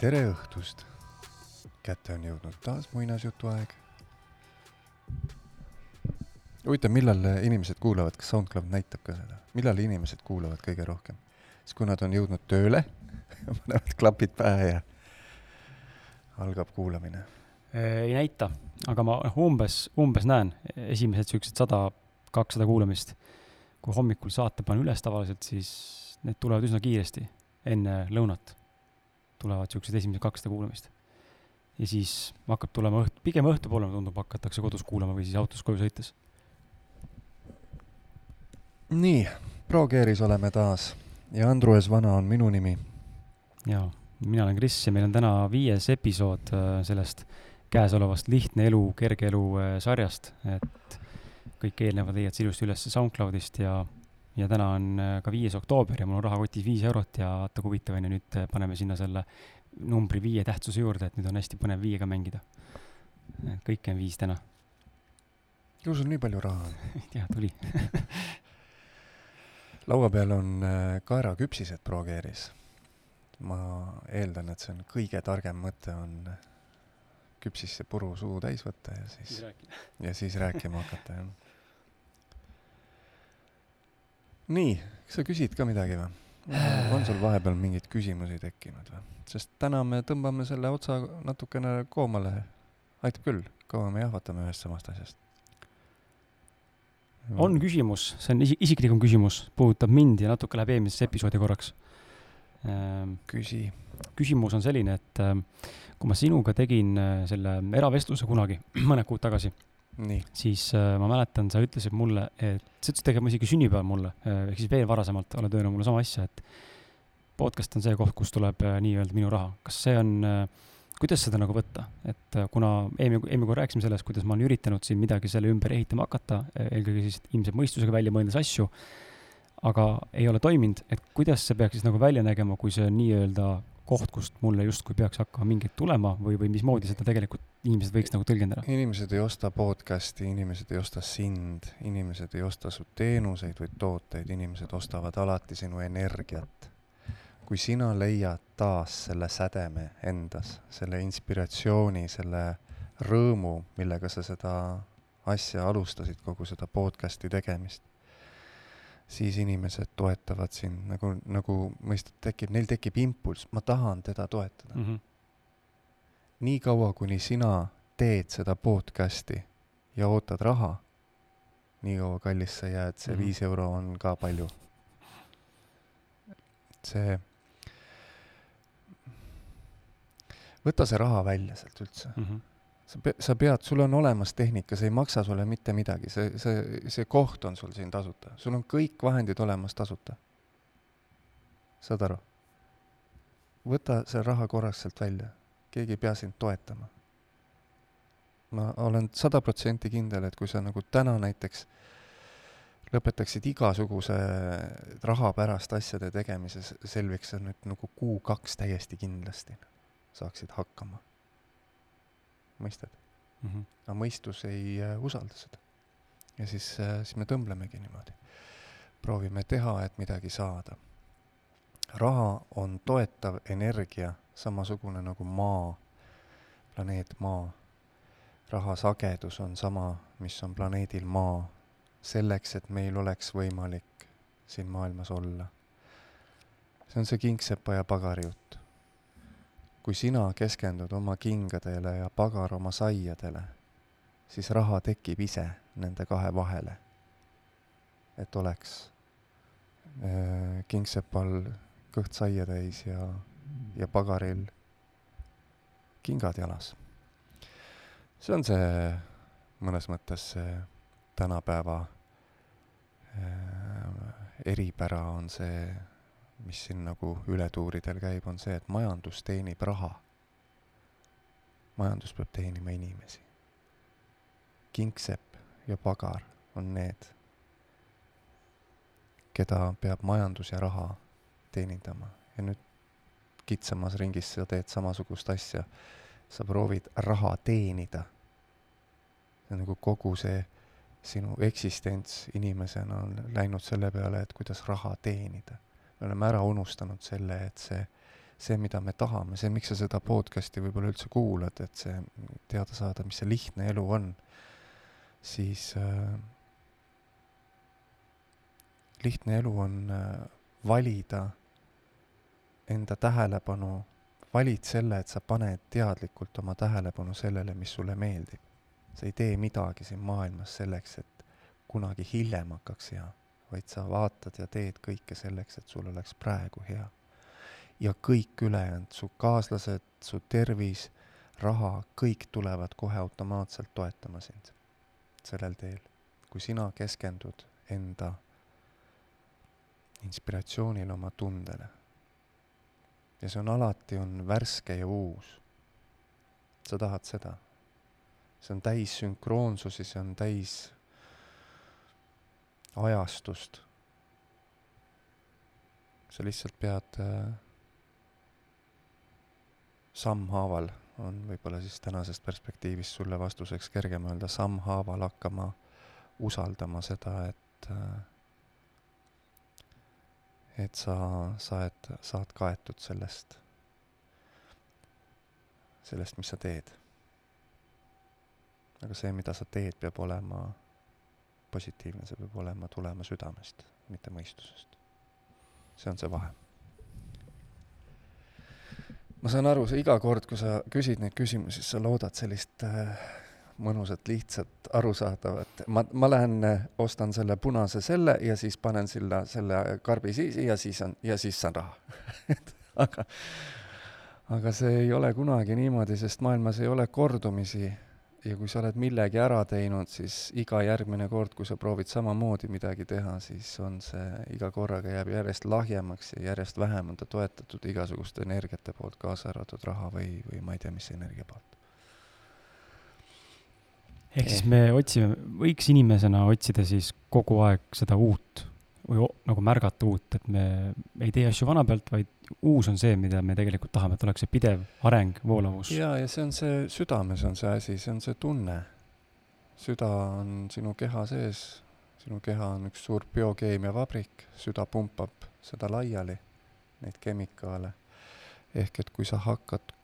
tere õhtust! kätte on jõudnud taas muinasjutu aeg. huvitav, millal inimesed kuulavad, kas SoundCloud näitab ka seda, millal inimesed kuulavad kõige rohkem? siis kui nad on jõudnud tööle panevad klapid pähe ja algab kuulamine. ei näita, aga ma noh, umbes, umbes näen esimesed siuksed sada, kakssada kuulamist. kui hommikul saate panen üles tavaliselt, siis need tulevad üsna kiiresti, enne lõunat tulevad siuksed esimesed kakssada kuulamist. ja siis hakkab tulema õht-, pigem õhtupoole tundub, hakatakse kodus kuulama või siis autos koju sõites. nii, ProGearis oleme taas ja Andrus Vana on minu nimi. jaa, mina olen Kris ja meil on täna viies episood äh, sellest käesolevast Lihtne elu, kerge elu äh, sarjast, et kõik eelnevad leiad ilusti üles SoundCloudist ja, ja täna on äh, ka viies oktoober ja mul on rahakotis viis eurot ja vaata kui huvitav on ju, nüüd äh, paneme sinna selle numbri viie tähtsuse juurde, et nüüd on hästi põnev viiega mängida. kõike on viis täna, ju sul nii palju raha on? ei tea, tuli. laua peal on äh, kaeraküpsised ProGearis. ma eeldan, et see on kõige targem mõte on küpsisse puru suu täis võtta ja siis, ja siis rääkima hakata, jah. Nii, kas sa küsid ka midagi või? on sul vahepeal mingeid küsimusi tekkinud või? sest täna me tõmbame selle otsa natukene koomale. aitab küll, kaua me jahvatame ühest samast asjast. on küsimus, see on isi-, isiklikum küsimus, puudutab mind ja natuke läheb eelmisesse episoodi korraks ähm,. küsi küsimus on selline, et ähm, kui ma sinuga tegin äh, selle eravestluse kunagi, mõned kuud tagasi, siis äh, ma mäletan, sa ütlesid mulle, et sa ütlesid tegelikult isegi sünnipäeval mulle, ehk siis veel varasemalt oled öelnud mulle sama asja, et podcast on see koht, kust tuleb äh, nii-öelda minu raha. kas see on, kuidas seda nagu võtta, et äh, kuna eelmine, eelmine kord rääkisime sellest, kuidas ma olen üritanud siin midagi selle ümber ehitama hakata, eelkõige siis ilmselt mõistusega välja mõeldes asju, aga ei ole toiminud, et kuidas see peaks siis nagu välja nägema, kui see on nii-öelda koht, kust mulle justkui peaks hakkama mingeid tulema või, või mismoodi seda tegelikult inimesed võiks nagu tõlgendada? inimesed ei osta podcast'i, inimesed ei osta sind, inimesed ei osta su teenuseid või tooteid, inimesed ostavad alati sinu energiat. kui sina leiad taas selle sädeme endas, selle inspiratsiooni, selle rõõmu, millega sa seda asja alustasid, kogu seda podcast'i tegemist, siis inimesed toetavad sind nagu, nagu mõistad, tekib, neil tekib impulss, ma tahan teda toetada Mm -hmm. nii kaua, kuni sina teed seda podcast'i ja ootad raha, nii kaua kallis sa jääd, see Mhm. viis euro on ka palju. see, võta see raha välja sealt üldse. Mm -hmm. Sa pe-, sa pead, sul on olemas tehnika, see ei maksa sulle mitte midagi, see, see, see koht on sul siin tasuta, sul on kõik vahendid olemas tasuta. saad aru? võta see raha korraks sealt välja, keegi ei pea sind toetama. ma olen sada protsenti kindel, et kui sa nagu täna näiteks lõpetaksid igasuguse raha pärast asjade tegemise, selviks sa nüüd nagu kuu-kaks täiesti kindlasti saaksid hakkama. mõistad? Mm -hmm. aga mõistus ei äh, usalda seda. ja siis äh,, siis me tõmblemegi niimoodi. proovime teha, et midagi saada. raha on toetav energia, samasugune nagu maa, planeet Maa. raha sagedus on sama, mis on planeedil Maa, selleks, et meil oleks võimalik siin maailmas olla. see on see kingsepa ja pagari jutt kui sina keskendud oma kingadele ja pagar oma saiadele, siis raha tekib ise nende kahe vahele. et oleks äh, kingsepal kõht saia täis ja, ja pagaril kingad jalas. see on see mõnes mõttes see tänapäeva äh, eripära on see mis siin nagu ületuuridel käib, on see, et majandus teenib raha. majandus peab teenima inimesi. kingsepp ja pagar on need, keda peab majandus ja raha teenindama ja nüüd kitsamas ringis sa teed samasugust asja. sa proovid raha teenida. see on nagu kogu see sinu eksistents inimesena on läinud selle peale, et kuidas raha teenida me oleme ära unustanud selle, et see see, mida me tahame, see, miks sa seda podcast'i võib-olla üldse kuulad, et see, teada saada, mis see lihtne elu on, siis äh, lihtne elu on äh, valida enda tähelepanu, valid selle, et sa paned teadlikult oma tähelepanu sellele, mis sulle meeldib. sa ei tee midagi siin maailmas selleks, et kunagi hiljem hakkaks hea, vaid sa vaatad ja teed kõike selleks, et sul oleks praegu hea ja kõik ülejäänud, su kaaslased, su tervis, raha, kõik tulevad kohe automaatselt toetama sind sellel teel. kui sina keskendud enda inspiratsioonile, oma tundele. ja see on alati, on värske ja uus. sa tahad seda. see on täis sünkroonsusi, see on täis ajastust. sa lihtsalt pead äh, sammhaaval on võib-olla siis tänasest perspektiivist sulle vastuseks kergem öelda, sammhaaval hakkama usaldama seda, et et sa saad, saad kaetud sellest, sellest, mis sa teed. aga see, mida sa teed, peab olema positiivne, see peab olema, tulema südamest, mitte mõistusest. see on see vahe ma saan aru, sa iga kord, kui sa küsid neid küsimusi, sa loodad sellist äh, mõnusat, lihtsat, arusaadavat. ma, ma lähen äh, ostan selle punase selle ja siis panen sinna selle karbi siia ja siis on, ja siis saan raha aga, aga see ei ole kunagi niimoodi, sest maailmas ei ole kordumisi ja kui sa oled millegi ära teinud, siis iga järgmine kord, kui sa proovid samamoodi midagi teha, siis on see, iga korraga jääb järjest lahjemaks ja järjest vähem on ta toetatud igasuguste energiate poolt, kaasa arvatud raha või, või ma ei tea, mis energia poolt. ehk siis me otsime, võiks inimesena otsida siis kogu aeg seda uut või nagu märgata uut, et me ei tee asju vana pealt, vaid uus on see, mida me tegelikult tahame, et oleks see pidev areng, voolavus. jaa, ja see on see, südames on see asi, see on see tunne. süda on sinu keha sees, sinu keha on üks suur biokeemiavabrik, süda pumpab seda laiali, neid kemikaale. ehk et kui sa hakkad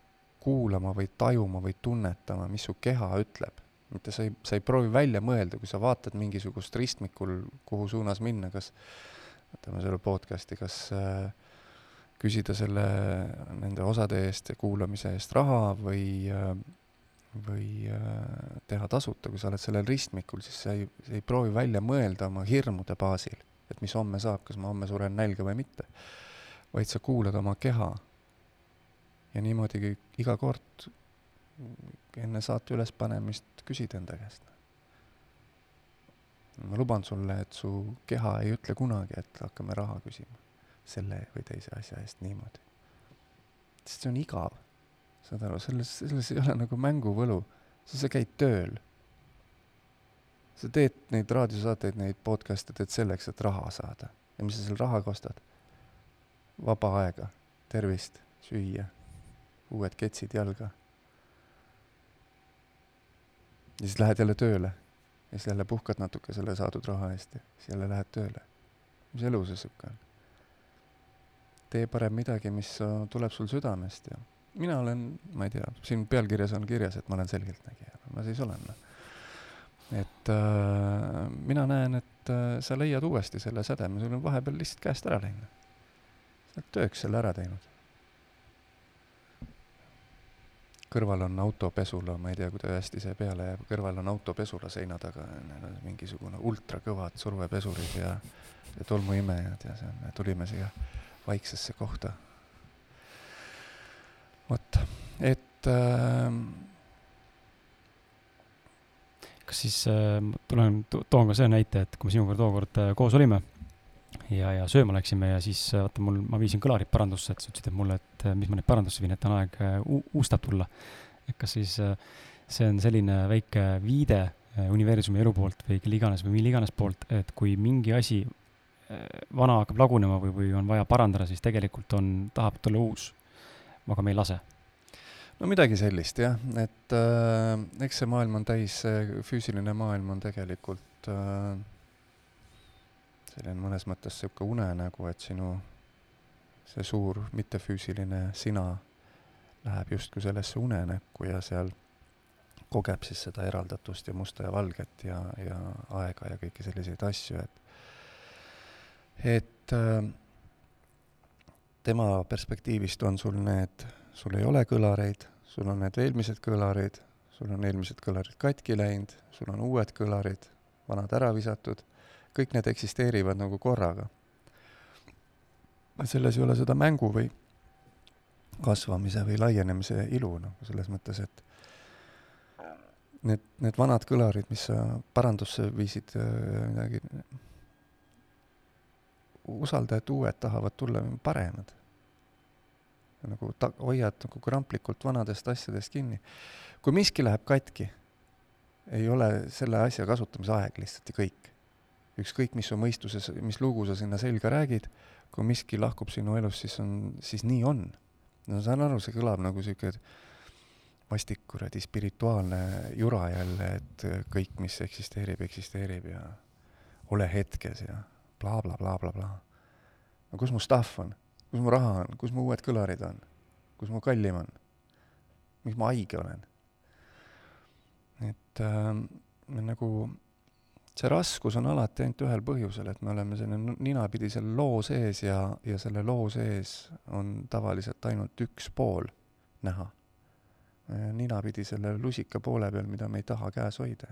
kuulama või tajuma või tunnetama, mis su keha ütleb, mitte sa ei, sa ei proovi välja mõelda, kui sa vaatad mingisugust ristmikul, kuhu suunas minna, kas võtame selle podcast'i, kas äh, küsida selle, nende osade eest ja kuulamise eest raha või, või äh, teha tasuta, kui sa oled sellel ristmikul, siis sa ei, sa ei proovi välja mõelda oma hirmude baasil, et mis homme saab, kas ma homme suren nälga või mitte. vaid sa kuulad oma keha. ja niimoodi iga kord enne saate ülespanemist küsid enda käest. ma luban sulle, et su keha ei ütle kunagi, et hakkame raha küsima selle või teise asja eest niimoodi. sest see on igav, saad aru, selles, selles ei ole nagu mänguvõlu, sa käid tööl. sa teed neid raadiosaateid, neid podcast'e teed selleks, et raha saada. ja mis sa selle rahaga ostad? vaba aega, tervist, süüa, uued ketsid jalga. Ja siis lähed jälle tööle ja siis jälle puhkad natuke selle saadud raha eest ja siis jälle lähed tööle. mis elu see sihuke on? tee parem midagi, mis tuleb sul südamest ja mina olen, ma ei tea, siin pealkirjas on kirjas, et ma olen selgeltnägija, ma siis olen. Noh. et äh, mina näen, et äh, sa leiad uuesti selle sädeme, sul on vahepeal lihtsalt käest ära läinud. sa oled tööks selle ära teinud. Kõrval on autopesula, ma ei tea, kui ta hästi see peale jääb, kõrval on autopesula seina taga, mingisugune ultrakõvad survepesurid ja, ja tolmuimejad ja see on, tulime siia vaiksesse kohta. vot, et äh, kas siis äh, tulen to, toon ka selle näite, et kui me sinuga tookord äh, koos olime ja, ja sööma läksime ja siis äh, vaata mul, ma viisin kõlarid parandusse, et sa ütlesid, et mulle, et äh, mis ma neid parandusse viin, et on aeg äh, uustab tulla. et kas siis äh, see on selline väike viide äh, universumi elu poolt või kelle iganes või mille iganes poolt, et kui mingi asi vana hakkab lagunema või, või on vaja parandada, siis tegelikult on, tahab tulla uus, aga me ei lase. no midagi sellist jah, et äh, eks see maailm on täis, füüsiline maailm on tegelikult äh, selline mõnes mõttes niisugune unenägu, et sinu see suur mittefüüsiline sina läheb justkui sellesse unenäkku ja seal kogeb siis seda eraldatust ja musta ja valget ja, ja aega ja kõiki selliseid asju, et et äh, tema perspektiivist on sul need, sul ei ole kõlareid, sul on need eelmised kõlarid, sul on eelmised kõlarid katki läinud, sul on uued kõlarid, vanad ära visatud, kõik need eksisteerivad nagu korraga. selles ei ole seda mängu või kasvamise või laienemise ilu nagu selles mõttes, et need, need vanad kõlarid, mis sa parandusse viisid äh, midagi, usalda, et uued tahavad tulla paremad. nagu ta-, hoiad nagu kramplikult vanadest asjadest kinni. kui miski läheb katki, ei ole selle asja kasutamise aeg lihtsalt ja kõik. Ükskõik, mis su mõistuses, mis lugu sa sinna selga räägid, kui miski lahkub sinu elust, siis on, siis nii on. no saan aru, see kõlab nagu sihuke vastik kuradi spirituaalne jura jälle, et kõik, mis eksisteerib, eksisteerib ja ole hetkes ja blablabla bla, bla, bla. no kus mu stuff on, kus mu raha on, kus mu uued kõlarid on, kus mu kallim on, miks ma haige olen? et äh, nagu see raskus on alati ainult ühel põhjusel, et me oleme selle ninapidi selle loo sees ja, ja selle loo sees on tavaliselt ainult üks pool näha Äh, ninapidi selle lusika poole peal, mida me ei taha käes hoida.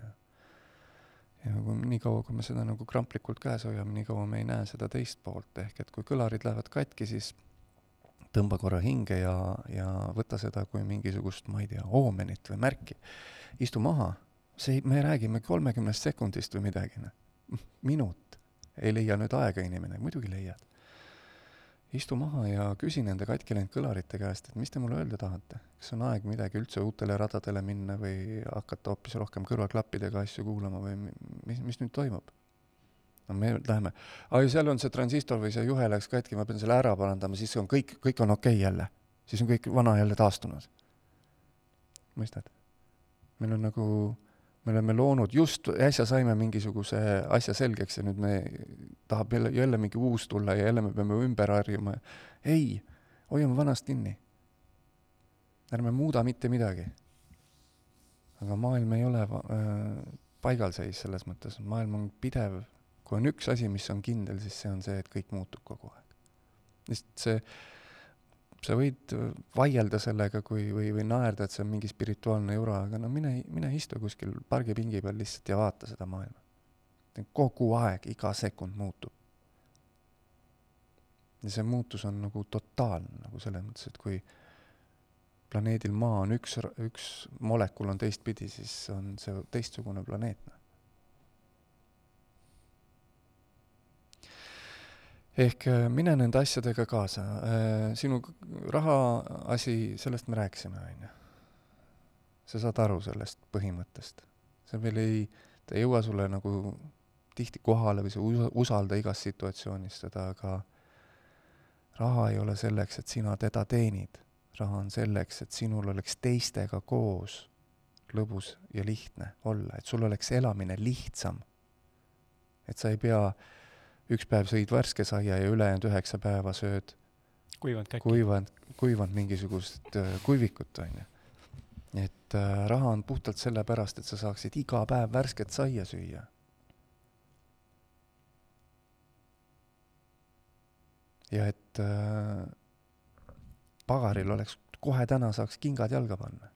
ja kui niikaua, kui me seda nagu kramplikult käes hoiame, niikaua me ei näe seda teist poolt, ehk et kui kõlarid lähevad katki, siis tõmba korra hinge ja, ja võta seda kui mingisugust, ma ei tea, oomenit või märki. istu maha, see, me räägime kolmekümnest sekundist või midagi, noh. minut. ei leia nüüd aega inimene, muidugi leiad istu maha ja küsi nende katki läinud kõlarite käest, et mis te mulle öelda tahate. kas on aeg midagi üldse uutele radadele minna või hakata hoopis rohkem kõrvaklappidega asju kuulama või mis, mis nüüd toimub? no me läheme, ai seal on see transistor või see juhe läks katki, ma pean selle ära parandama, siis on kõik, kõik on okei okay jälle. siis on kõik vana jälle taastunud. mõistad? meil on nagu me oleme loonud, just äsja saime mingisuguse asja selgeks ja nüüd me, tahab jälle, jälle mingi uus tulla ja jälle me peame ümber harjuma. ei, hoiame vanast kinni. ärme muuda mitte midagi. aga maailm ei ole äh, paigalseis selles mõttes, maailm on pidev, kui on üks asi, mis on kindel, siis see on see, et kõik muutub kogu aeg. lihtsalt see sa võid vaielda sellega kui, või, või naerda, et see on mingi spirituaalne jura, aga no mine, mine istu kuskil pargipingi peal lihtsalt ja vaata seda maailma. kogu aeg, iga sekund muutub. ja see muutus on nagu totaalne, nagu selles mõttes, et kui planeedil Maa on üks, üks molekul on teistpidi, siis on see teistsugune planeet, noh ehk äh, mine nende asjadega kaasa. Äh, sinu rahaasi, sellest me rääkisime, on ju. sa saad aru sellest põhimõttest. see veel ei, ta ei jõua sulle nagu tihti kohale või sa usa, usalda igas situatsioonis seda, aga raha ei ole selleks, et sina teda teenid. raha on selleks, et sinul oleks teistega koos lõbus ja lihtne olla, et sul oleks elamine lihtsam. et sa ei pea äh, üks päev sõid värske saia ja ülejäänud üheksa päeva sööd kuivanud käki. kuivanud, kuivanud mingisugust äh, kuivikut, on ju. et äh, raha on puhtalt sellepärast, et sa saaksid iga päev värsket saia süüa. ja et äh, pagaril oleks, kohe täna saaks kingad jalga panna.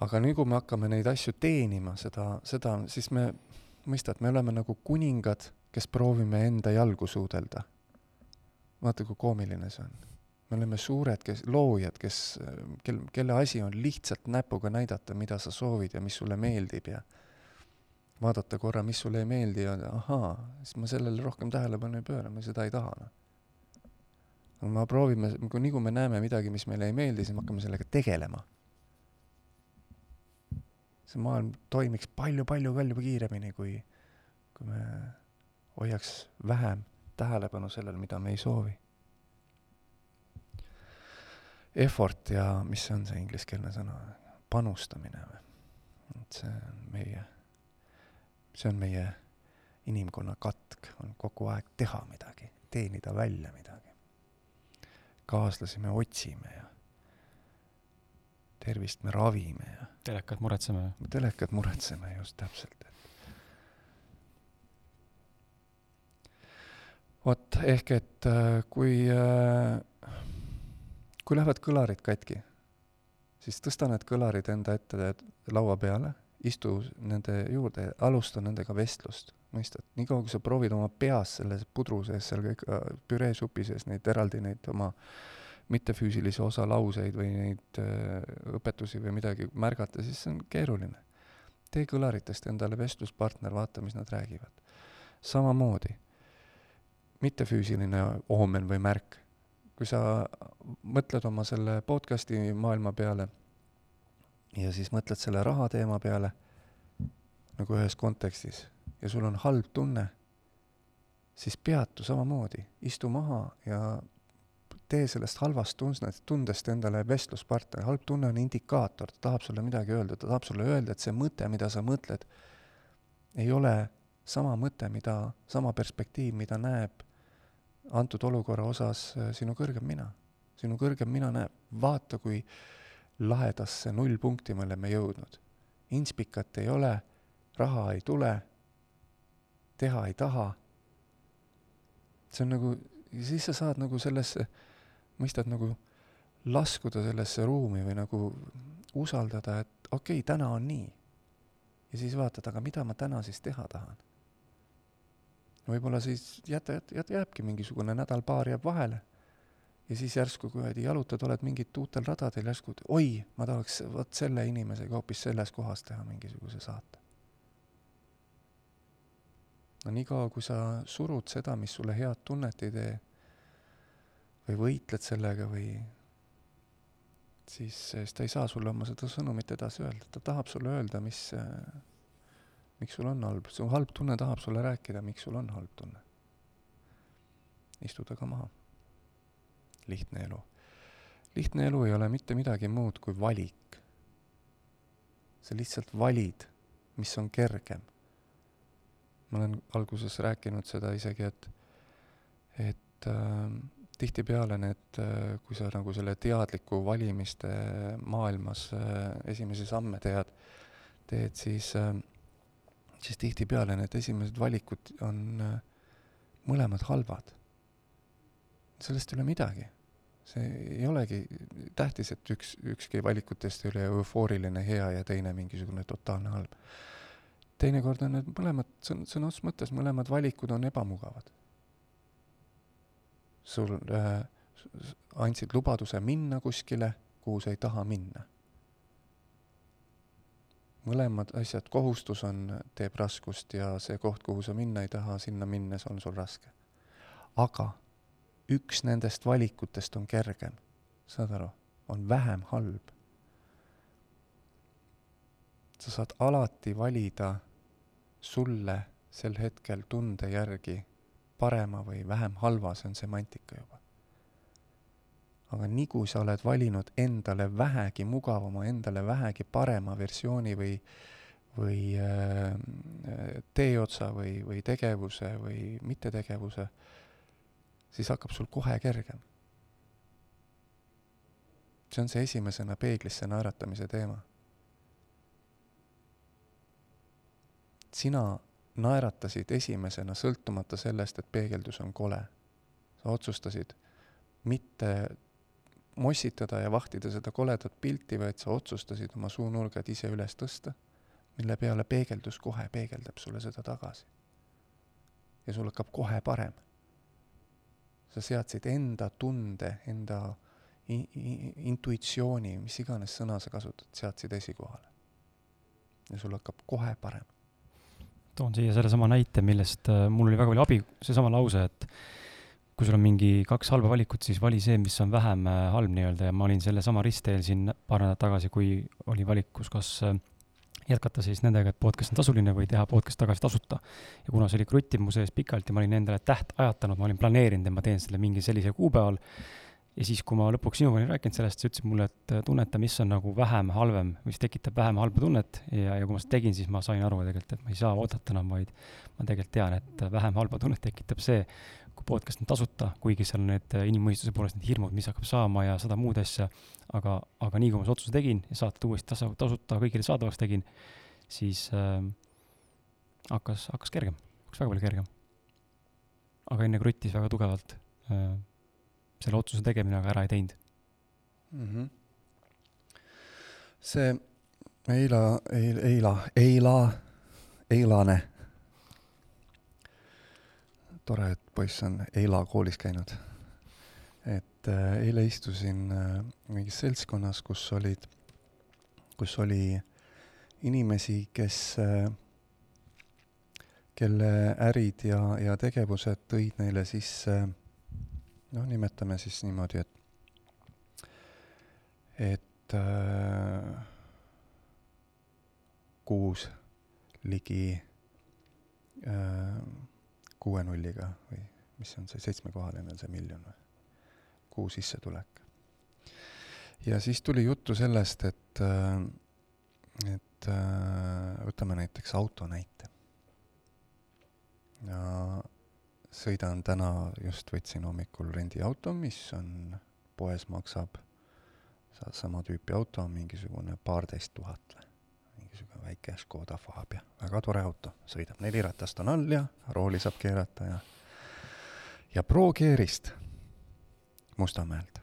aga nüüd, kui me hakkame neid asju teenima, seda, seda, siis me mõistad, me oleme nagu kuningad, kes proovime enda jalgu suudelda. vaata, kui koomiline see on. me oleme suured, kes, loojad, kes, kel, kelle asi on lihtsalt näpuga näidata, mida sa soovid ja mis sulle meeldib ja vaadata korra, mis sulle ei meeldi ja ahaa, siis ma sellele rohkem tähelepanu ei pööra, ma seda ei taha, noh. me proovime, nii kui me näeme midagi, mis meile ei meeldi, siis me hakkame sellega tegelema see maailm toimiks palju-palju-palju kiiremini, kui, kui me hoiaks vähem tähelepanu sellele, mida me ei soovi. Effort ja mis see on see ingliskeelne sõna, panustamine või? et see on meie, see on meie inimkonna katk on kogu aeg teha midagi, teenida välja midagi. kaaslasi me otsime ja tervist me ravime ja telekat muretseme. telekat muretseme, just täpselt, et vot, ehk et äh, kui, äh, kui lähevad kõlarid katki, siis tõsta need kõlarid enda ette laua peale, istu nende juurde, alusta nendega vestlust, mõistad? niikaua, kui sa proovid oma peas selles pudru sees, seal kõik äh, püreesupi sees neid eraldi neid oma mittefüüsilise osa lauseid või neid öö, õpetusi või midagi märgata, siis see on keeruline. tee kõlaritest endale vestluspartner, vaata, mis nad räägivad. samamoodi mittefüüsiline oomen või märk. kui sa mõtled oma selle podcast'i maailma peale ja siis mõtled selle raha teema peale nagu ühes kontekstis ja sul on halb tunne, siis peatu samamoodi, istu maha ja tee sellest halvast tundest, tundest endale vestluspartner, halb tunne on indikaator, ta tahab sulle midagi öelda, ta tahab sulle öelda, et see mõte, mida sa mõtled, ei ole sama mõte, mida, sama perspektiiv, mida näeb antud olukorra osas äh, sinu kõrgem mina. sinu kõrgem mina näeb, vaata, kui lahedasse nullpunkti me oleme jõudnud. inspikat ei ole, raha ei tule, teha ei taha. see on nagu, siis sa saad nagu sellesse, mõistad nagu laskuda sellesse ruumi või nagu usaldada, et okei okay,, täna on nii. ja siis vaatad, aga mida ma täna siis teha tahan võib-olla siis jäta, jäta, jääbki mingisugune nädal-paar jääb vahele ja siis järsku kuradi jalutad, oled mingit uutel radadel, järsku oi, ma tahaks vot selle inimesega hoopis selles kohas teha mingisuguse saate. no niikaua, kui sa surud seda, mis sulle head tunnet ei tee või võitled sellega või siis, siis ta ei saa sulle oma seda sõnumit edasi öelda, ta tahab sulle öelda, mis miks sul on halb, su halb tunne tahab sulle rääkida, miks sul on halb tunne. istu temaga maha. lihtne elu. lihtne elu ei ole mitte midagi muud kui valik. sa lihtsalt valid, mis on kergem. ma olen alguses rääkinud seda isegi, et, et äh, tihtipeale need, äh, kui sa nagu selle teadliku valimiste maailmas äh, esimesi samme tead, teed, siis äh, siis tihtipeale need esimesed valikud on mõlemad halvad. sellest ei ole midagi. see ei olegi tähtis, et üks, ükski valikutest ei ole eufooriline hea ja teine mingisugune totaalne halb. teinekord on need mõlemad, sõn-, sõna otseses mõttes mõlemad valikud on ebamugavad. Sul äh, andsid lubaduse minna kuskile, kuhu sa ei taha minna mõlemad asjad, kohustus on, teeb raskust ja see koht, kuhu sa minna ei taha, sinna minnes on sul raske. aga üks nendest valikutest on kergem, saad aru, on vähem halb. sa saad alati valida sulle sel hetkel tunde järgi parema või vähem halva, see on semantika juba aga nii kui sa oled valinud endale vähegi mugavama, endale vähegi parema versiooni või, või äh, teeotsa või, või tegevuse või mittetegevuse, siis hakkab sul kohe kergem. see on see esimesena peeglisse naeratamise teema. sina naeratasid esimesena, sõltumata sellest, et peegeldus on kole. sa otsustasid mitte mossitada ja vahtida seda koledat pilti, vaid sa otsustasid oma suunurgad ise üles tõsta, mille peale peegeldus kohe peegeldab sulle seda tagasi. ja sul hakkab kohe parem. sa seadsid enda tunde, enda i-, i-, intuitsiooni, mis iganes sõna sa kasutad, seadsid esikohale. ja sul hakkab kohe parem. Toon siia sellesama näite, millest äh, mul oli väga palju abi, seesama lause, et kui sul on mingi kaks halba valikut, siis vali see, mis on vähem äh, halb nii-öelda ja ma olin sellesama ristteel siin paar nädalat tagasi, kui oli valikus, kas äh, jätkata siis nendega, et podcast on tasuline või teha podcast tagasi tasuta. ja kuna see oli kruttib mu sees pikalt ja ma olin endale täht ajatanud, ma olin planeerinud, et ma teen selle mingi sellisel kuupäeval ja siis, kui ma lõpuks sinuga olin rääkinud sellest, sa ütlesid mulle, et äh, tunneta, mis on nagu vähem halvem, mis tekitab vähem halba tunnet ja, ja kui ma seda tegin, siis ma sain aru tegelikult, et ma ei saa oodata enam, vaid ma tegelikult tean, et vähem halba tunnet tekitab see, kui podcast on tasuta, kuigi seal on need inimmõistuse poolest need hirmud, mis hakkab saama ja sada muud asja, aga, aga nii kui ma selle otsuse tegin ja saated uuesti tasa, tasuta kõigile saadavaks tegin, siis äh, hakkas, hakkas kergem, hakkas väga palju kergem. aga enne kruttis väga tugevalt äh, selle otsuse tegemine, aga ära ei teinud mm. -hmm. see Eila, Eila, Eila, Eila, Eilane. tore, et poiss on Eila koolis käinud. et äh, eile istusin äh, mingis seltskonnas, kus olid, kus oli inimesi, kes äh, kelle ärid ja, ja tegevused tõid neile sisse äh, noh, nimetame siis niimoodi, et, et äh, kuus ligi äh, kuue nulliga või mis on see, seitsmekohaline on see miljon või? kuu sissetulek. ja siis tuli juttu sellest, et äh,, et äh, võtame näiteks auto näite. ja sõidan täna, just võtsin hommikul rendiauto, mis on, poes maksab, sama tüüpi auto mingisugune paarteist tuhat või, mingisugune väike Škoda Fabia, väga tore auto, sõidab, neli ratast on all ja rooli saab keerata ja ja ProGearist Mustamäelt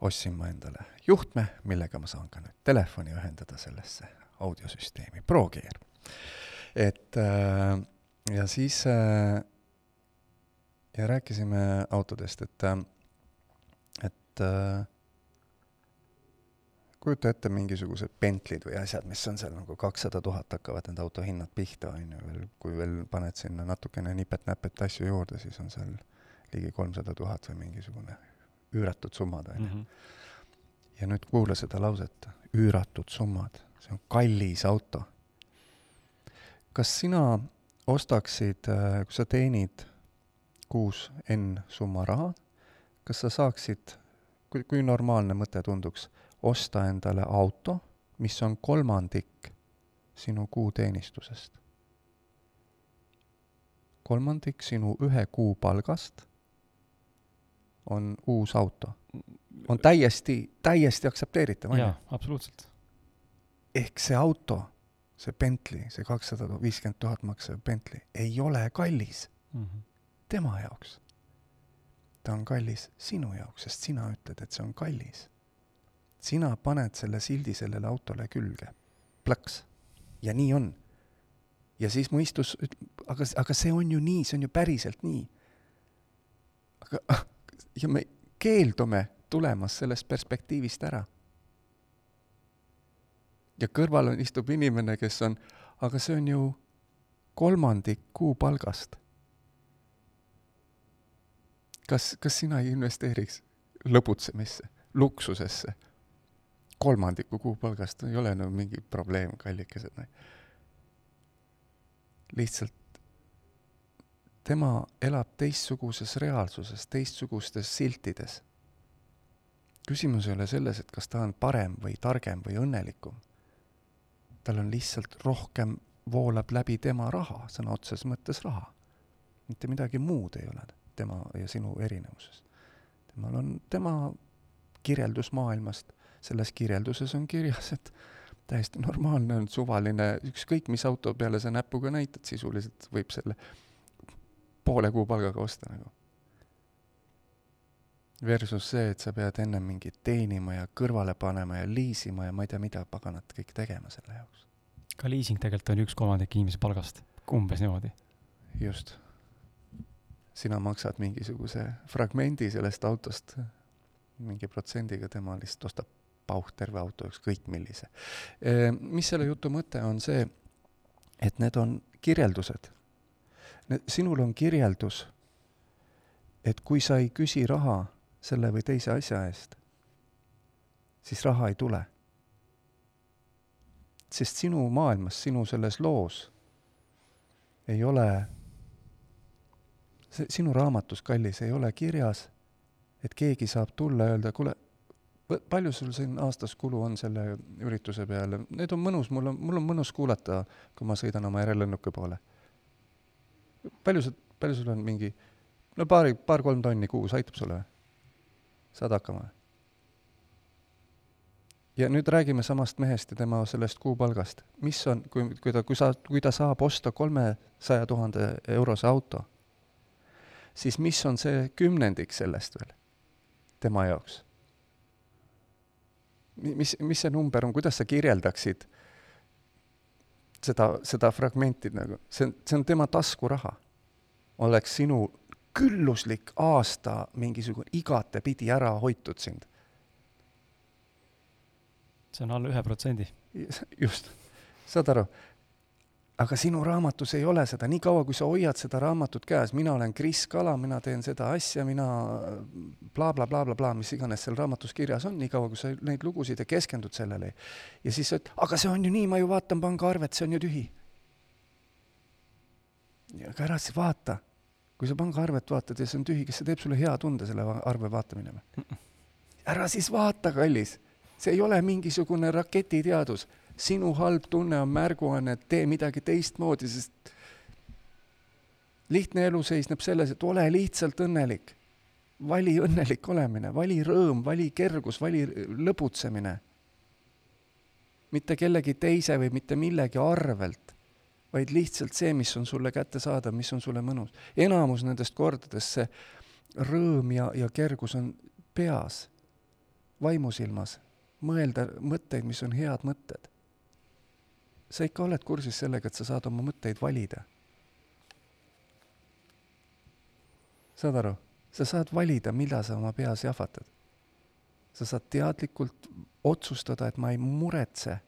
ostsin ma endale juhtme, millega ma saan ka nüüd telefoni ühendada sellesse audiosüsteemi, ProGear. et äh, ja siis äh, ja rääkisime autodest, et, äh, et äh, kujuta ette mingisugused Bentley'd või asjad, mis on seal nagu kakssada tuhat hakkavad need auto hinnad pihta, on ju, veel, kui veel paned sinna natukene nipet-näpet asju juurde, siis on seal ligi kolmsada tuhat või mingisugune üüratud summad, on ju. Mhm. ja nüüd kuula seda lauset, üüratud summad, see on kallis auto. kas sina ostaksid, äh, kui sa teenid kuus N summa raha, kas sa saaksid, kui, kui normaalne mõte tunduks, osta endale auto, mis on kolmandik sinu kuuteenistusest? kolmandik sinu ühe kuu palgast on uus auto. on täiesti, täiesti aktsepteeritav, on ju? absoluutselt. ehk see auto, see Bentley, see kakssada viiskümmend tuhat maksev Bentley ei ole kallis mm. -hmm tema jaoks. ta on kallis sinu jaoks, sest sina ütled, et see on kallis. sina paned selle sildi sellele autole külge, plõks. ja nii on. ja siis mõistus, aga, aga see on ju nii, see on ju päriselt nii. aga, ja me keeldume tulemas sellest perspektiivist ära. ja kõrval on, istub inimene, kes on, aga see on ju kolmandik kuupalgast kas, kas sina ei investeeriks lõbutsemisse, luksusesse? kolmandiku kuupalgast ei ole no mingi probleem, kallikesed. Lihtsalt tema elab teistsuguses reaalsuses, teistsugustes siltides. küsimus ei ole selles, et kas ta on parem või targem või õnnelikum. tal on lihtsalt rohkem voolab läbi tema raha, sõna otseses mõttes raha. mitte midagi muud ei ole tema ja sinu erinevusest. temal on tema kirjeldus maailmast, selles kirjelduses on kirjas, et täiesti normaalne on suvaline, ükskõik mis auto peale sa näpuga näitad, sisuliselt võib selle poole kuupalgaga osta nagu. Versus see, et sa pead ennem mingit teenima ja kõrvale panema ja liisima ja ma ei tea, mida paganat kõik tegema selle jaoks. ka liising tegelikult on üks kolmandik inimese palgast, umbes niimoodi. just sina maksad mingisuguse fragmendi sellest autost, mingi protsendiga, tema lihtsalt ostab pauh terve auto, ükskõik millise. Mis selle jutu mõte on see, et need on kirjeldused. sinul on kirjeldus, et kui sa ei küsi raha selle või teise asja eest, siis raha ei tule. sest sinu maailmas, sinu selles loos ei ole sinu raamatus, kallis, ei ole kirjas, et keegi saab tulla ja öelda, kuule, palju sul siin aastas kulu on selle ürituse peale, need on mõnus, mul on, mul on mõnus kuulata, kui ma sõidan oma järellennuki poole. palju sa, palju sul on mingi, no paari, paar-kolm tonni kuus aitab sulle või? saad hakkama või? ja nüüd räägime samast mehest ja tema sellest kuupalgast. mis on, kui, kui ta, kui sa, kui ta saab osta kolmesaja tuhande eurose auto, siis mis on see kümnendik sellest veel tema jaoks? mis, mis see number on, kuidas sa kirjeldaksid seda, seda fragmenti nagu, see on, see on tema taskuraha. oleks sinu külluslik aasta mingisugune igatepidi ära hoitud sind. see on alla ühe protsendi. just, saad aru, aga sinu raamatus ei ole seda, niikaua kui sa hoiad seda raamatut käes, mina olen Kris Kala, mina teen seda asja, mina blablabla bla, bla, bla, mis iganes seal raamatus kirjas on, niikaua kui sa neid lugusid ja keskendud sellele. ja siis sa ütled, aga see on ju nii, ma ju vaatan pangaarvet, see on ju tühi. aga ära siis vaata. kui sa pangaarvet vaatad ja see on tühi, kas see teeb sulle hea tunde, selle arve vaatamine või? ära siis vaata, kallis. see ei ole mingisugune raketiteadus sinu halb tunne on märguanne, et tee midagi teistmoodi, sest lihtne elu seisneb selles, et ole lihtsalt õnnelik. vali õnnelik olemine, vali rõõm, vali kergus, vali lõbutsemine. mitte kellegi teise või mitte millegi arvelt, vaid lihtsalt see, mis on sulle kättesaadav, mis on sulle mõnus. enamus nendest kordadest see rõõm ja, ja kergus on peas, vaimusilmas, mõelda mõtteid, mis on head mõtted sa ikka oled kursis sellega, et sa saad oma mõtteid valida. saad aru, sa saad valida, mida sa oma peas jahvatad. sa saad teadlikult otsustada, et ma ei muretse,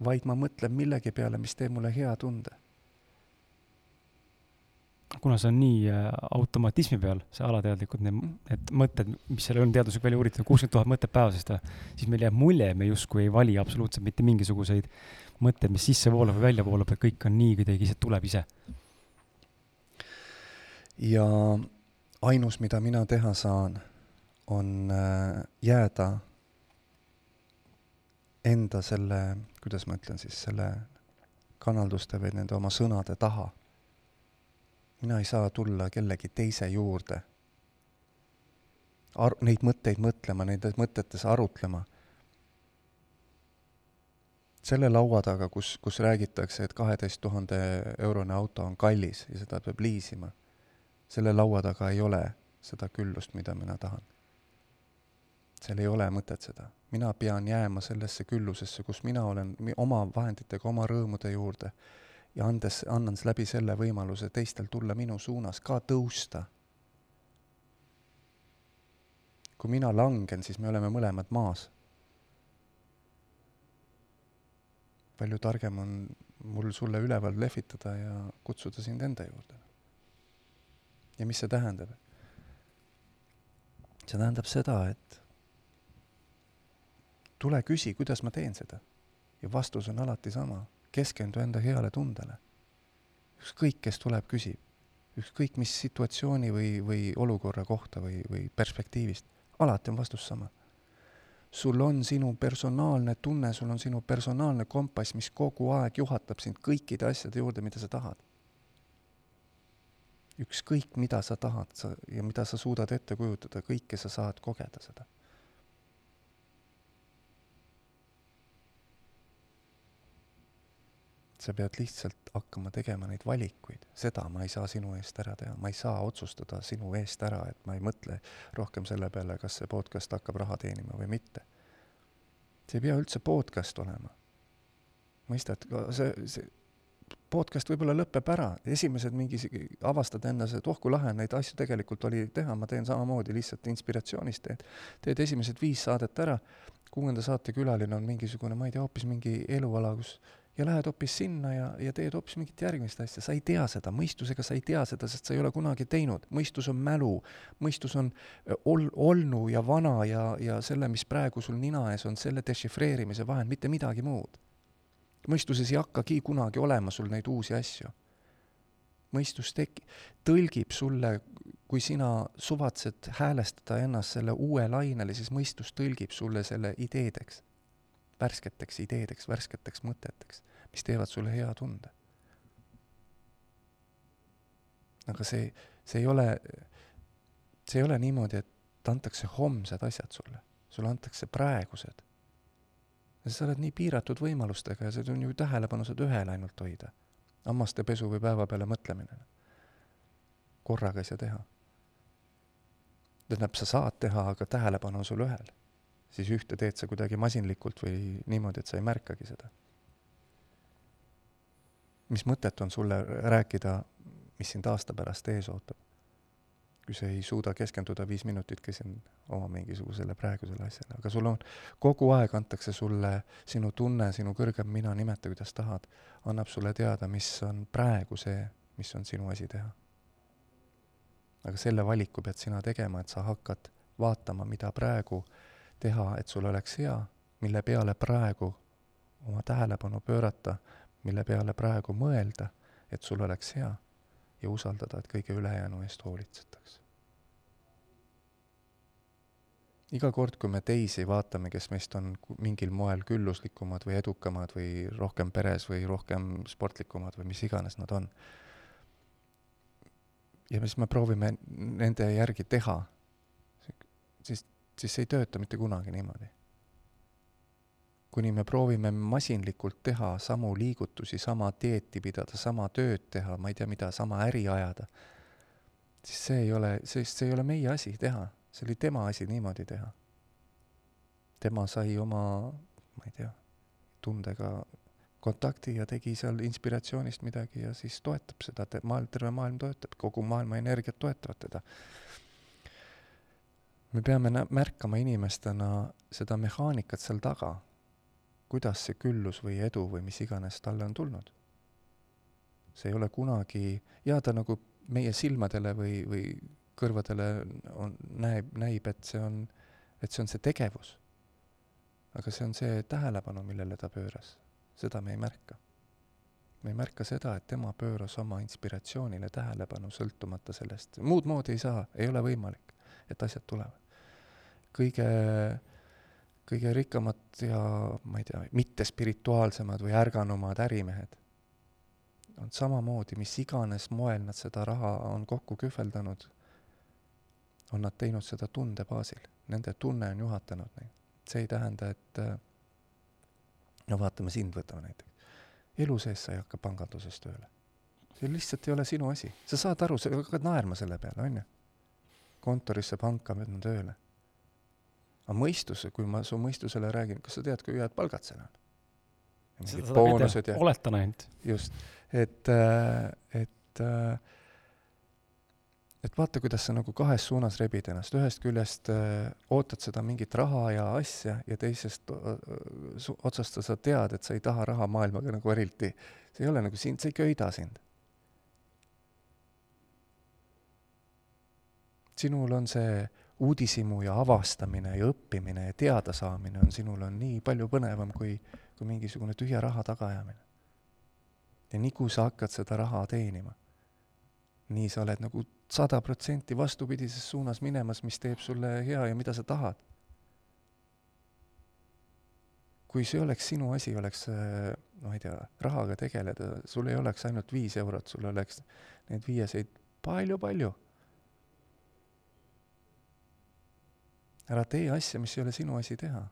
vaid ma mõtlen millegi peale, mis teeb mulle hea tunde kuna see on nii äh, automatismi peal, see alateadlikud, need, need mõtted, mis seal on teaduslik välja uuritud, kuuskümmend tuhat mõtet päevas, siis meil jääb mulje, me justkui ei vali absoluutselt mitte mingisuguseid mõtted, mis sisse voolab või välja voolab, et kõik on nii kuidagi, see tuleb ise. ja ainus, mida mina teha saan, on äh, jääda enda selle, kuidas ma ütlen siis, selle kanalduste või nende oma sõnade taha mina ei saa tulla kellegi teise juurde ar-, neid mõtteid mõtlema, nendes mõtetes arutlema. selle laua taga, kus, kus räägitakse, et kaheteist tuhande eurone auto on kallis ja seda peab liisima, selle laua taga ei ole seda küllust, mida mina tahan. seal ei ole mõtet seda. mina pean jääma sellesse küllusesse, kus mina olen oma vahenditega, oma rõõmude juurde ja andes, annan läbi selle võimaluse teistel tulla minu suunas ka tõusta. kui mina langen, siis me oleme mõlemad maas. palju targem on mul sulle üleval lehvitada ja kutsuda sind enda juurde. ja mis see tähendab? see tähendab seda, et tule küsi, kuidas ma teen seda. ja vastus on alati sama keskendu enda heale tundele. ükskõik, kes tuleb, küsib. ükskõik, mis situatsiooni või, või olukorra kohta või, või perspektiivist, alati on vastus sama. sul on sinu personaalne tunne, sul on sinu personaalne kompass, mis kogu aeg juhatab sind kõikide asjade juurde, mida sa tahad. ükskõik, mida sa tahad sa ja mida sa suudad ette kujutada, kõike sa saad kogeda seda sa pead lihtsalt hakkama tegema neid valikuid, seda ma ei saa sinu eest ära teha, ma ei saa otsustada sinu eest ära, et ma ei mõtle rohkem selle peale, kas see podcast hakkab raha teenima või mitte. see ei pea üldse podcast olema. mõistad, see, see podcast võib-olla lõpeb ära, esimesed mingi, avastad endas, et oh kui lahe, neid asju tegelikult oli teha, ma teen samamoodi lihtsalt inspiratsioonist teed. teed esimesed viis saadet ära, kuuenda saate külaline on mingisugune, ma ei tea, hoopis mingi eluala, kus ja lähed hoopis sinna ja, ja teed hoopis mingit järgmist asja, sa ei tea seda, mõistusega sa ei tea seda, sest sa ei ole kunagi teinud, mõistus on mälu, mõistus on ol-, olnu ja vana ja, ja selle, mis praegu sul nina ees on, selle dešifreerimise vahend, mitte midagi muud. mõistuses ei hakkagi kunagi olema sul neid uusi asju. mõistus tek-, tõlgib sulle kui sina suvatsed häälestada ennast selle uue lainele, siis mõistus tõlgib sulle selle ideedeks, värsketeks ideedeks, värsketeks mõteteks, mis teevad sulle hea tunde. aga see, see ei ole, see ei ole niimoodi, et antakse homsed asjad sulle, sulle antakse praegused. sa oled nii piiratud võimalustega ja see on ju tähelepanu saad ühele ainult hoida. hammastepesu või päeva peale mõtlemine. korraga ei saa teha tähendab, sa saad teha, aga tähelepanu on sul ühel. Siis ühte teed sa kuidagi masinlikult või niimoodi, et sa ei märkagi seda. mis mõtet on sulle rääkida, mis sind aasta pärast ees ootab? kui sa ei suuda keskenduda viis minutitki siin oma mingisugusele praegusele asjale, aga sul on, kogu aeg antakse sulle sinu tunne, sinu kõrgem mina, nimeta kuidas tahad, annab sulle teada, mis on praegu see, mis on sinu asi teha aga selle valiku pead sina tegema, et sa hakkad vaatama, mida praegu teha, et sul oleks hea, mille peale praegu oma tähelepanu pöörata, mille peale praegu mõelda, et sul oleks hea ja usaldada, et kõige ülejäänu eest hoolitsetakse. iga kord, kui me teisi vaatame, kes meist on mingil moel külluslikumad või edukamad või rohkem peres või rohkem sportlikumad või mis iganes nad on, ja siis me proovime nende järgi teha, siis, siis see ei tööta mitte kunagi niimoodi. kuni me proovime masinlikult teha samu liigutusi, sama dieeti pidada, sama tööd teha, ma ei tea mida, sama äri ajada, siis see ei ole, sest see ei ole meie asi teha, see oli tema asi niimoodi teha. tema sai oma, ma ei tea, tundega kontakti ja tegi seal inspiratsioonist midagi ja siis toetab seda, maailm, terve maailm toetab, kogu maailma energiat toetavad teda. Me peame nä-, märkama inimestena seda mehaanikat seal taga, kuidas see küllus või edu või mis iganes talle on tulnud. see ei ole kunagi, jaa, ta nagu meie silmadele või, või kõrvadele on, näeb, näib, et see on, et see on see tegevus. aga see on see tähelepanu, millele ta pööras seda me ei märka. me ei märka seda, et tema pööras oma inspiratsioonile tähelepanu sõltumata sellest, muud moodi ei saa, ei ole võimalik, et asjad tulevad. Kõige, kõige rikkamad ja ma ei tea, mittespirituaalsemad või ärganumad ärimehed on samamoodi, mis iganes moel nad seda raha on kokku kühveldanud, on nad teinud seda tunde baasil, nende tunne on juhatanud neid. see ei tähenda, et äh, no vaatame sind, võtame näiteks. elu sees sa ei hakka panganduses tööle. see lihtsalt ei ole sinu asi. sa saad aru, sa hakkad naerma selle peale, on ju. kontorisse, panka minna tööle. Aga mõistus, kui ma su mõistusele räägin, kas sa tead, kui head palgad seal on? boonused ja oletan ainult. just, et, äh, et äh, et vaata, kuidas sa nagu kahes suunas rebid ennast, ühest küljest öö, äh, ootad seda mingit raha ja asja ja teisest otsast sa tead, et sa ei taha raha maailmaga nagu eriti, see ei ole nagu sind, see ei köida sind. sinul on see uudishimu ja avastamine ja õppimine ja teadasaamine on sinul on nii palju põnevam kui, kui mingisugune tühja raha tagaajamine. ja nii kui sa hakkad seda raha teenima, nii sa oled nagu sada protsenti vastupidises suunas minemas, mis teeb sulle hea ja mida sa tahad. kui see oleks sinu asi, oleks, ma ei tea, rahaga tegeleda, sul ei oleks ainult viis eurot, sul oleks neid viieseid palju-palju. Ära tee asja, mis ei ole sinu asi teha.